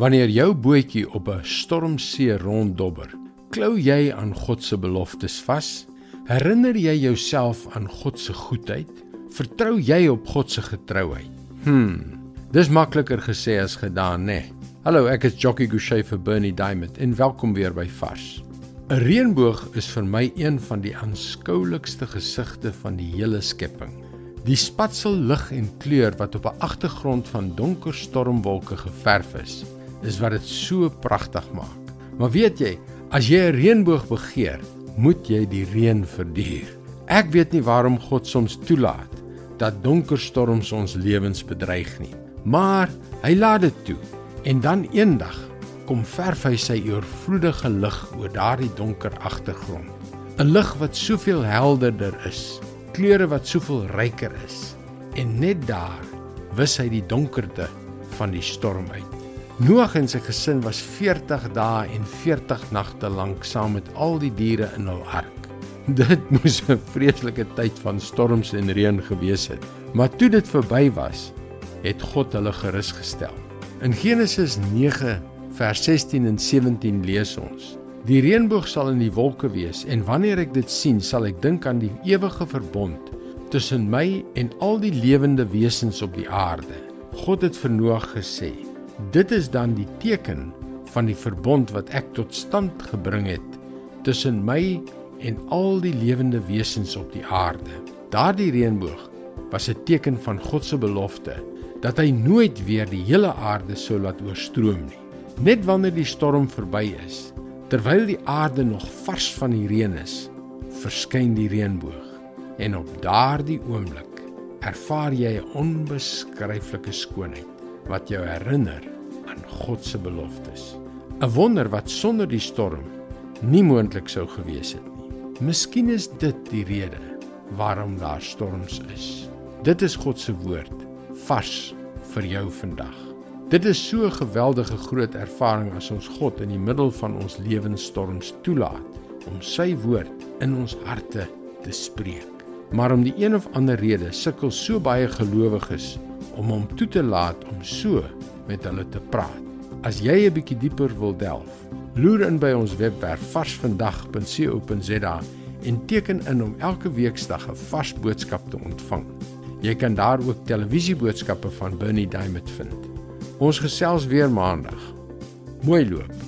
Wanneer jou bootjie op 'n stormsee ronddobber, klou jy aan God se beloftes vas? Herinner jy jouself aan God se goedheid? Vertrou jy op God se getrouheid? Hm. Dis makliker gesê as gedaan, né? Nee. Hallo, ek is Jockey Gouchee vir Bernie Diamond en welkom weer by Vars. 'n Reënboog is vir my een van die aanskoulikste gesigte van die hele skepping. Die spatsel lig en kleur wat op 'n agtergrond van donker stormwolke geverf is, is wat dit so pragtig maak. Maar weet jy, as jy 'n reënboog begeer, moet jy die reën verduur. Ek weet nie waarom God soms toelaat dat donker storms ons lewens bedreig nie, maar hy laat dit toe. En dan eendag kom verf hy sy oorvloedige lig oor daardie donker agtergrond. 'n Lig wat soveel helderder is, kleure wat soveel ryker is. En net daar wis hy die donkerte van die storm uit. Noag en sy gesin was 40 dae en 40 nagte lank saam met al die diere in hul ark. Dit moes 'n vreeslike tyd van storms en reën gewees het. Maar toe dit verby was, het God hulle gerus gestel. In Genesis 9 vers 16 en 17 lees ons: Die reënboog sal in die wolke wees en wanneer ek dit sien, sal ek dink aan die ewige verbond tussen my en al die lewende wesens op die aarde. God het vir Noag gesê: Dit is dan die teken van die verbond wat ek tot stand gebring het tussen my en al die lewende wesens op die aarde. Daardie reënboog was 'n teken van God se belofte dat hy nooit weer die hele aarde sou laat oorstroom nie. Net wanneer die storm verby is, terwyl die aarde nog vars van die reën is, verskyn die reënboog. En op daardie oomblik ervaar jy 'n onbeskryflike skoonheid wat jou herinner aan God se beloftes. 'n Wonder wat sonder die storm nie moontlik sou gewees het nie. Miskien is dit die rede waarom daar storms is. Dit is God se woord vars vir jou vandag. Dit is so 'n geweldige groot ervaring as ons God in die middel van ons lewensstorms toelaat om sy woord in ons harte te spreek. Maar om die een of ander rede sukkel so baie gelowiges om hom toe te laat om so met hulle te praat. As jy 'n bietjie dieper wil delf, loer in by ons webwerf varsvandag.co.za en teken in om elke weeksdag 'n vars boodskap te ontvang. Jy kan daar ook televisieboodskappe van Bernie Diamond vind. Ons gesels weer maandag. Mooi loop.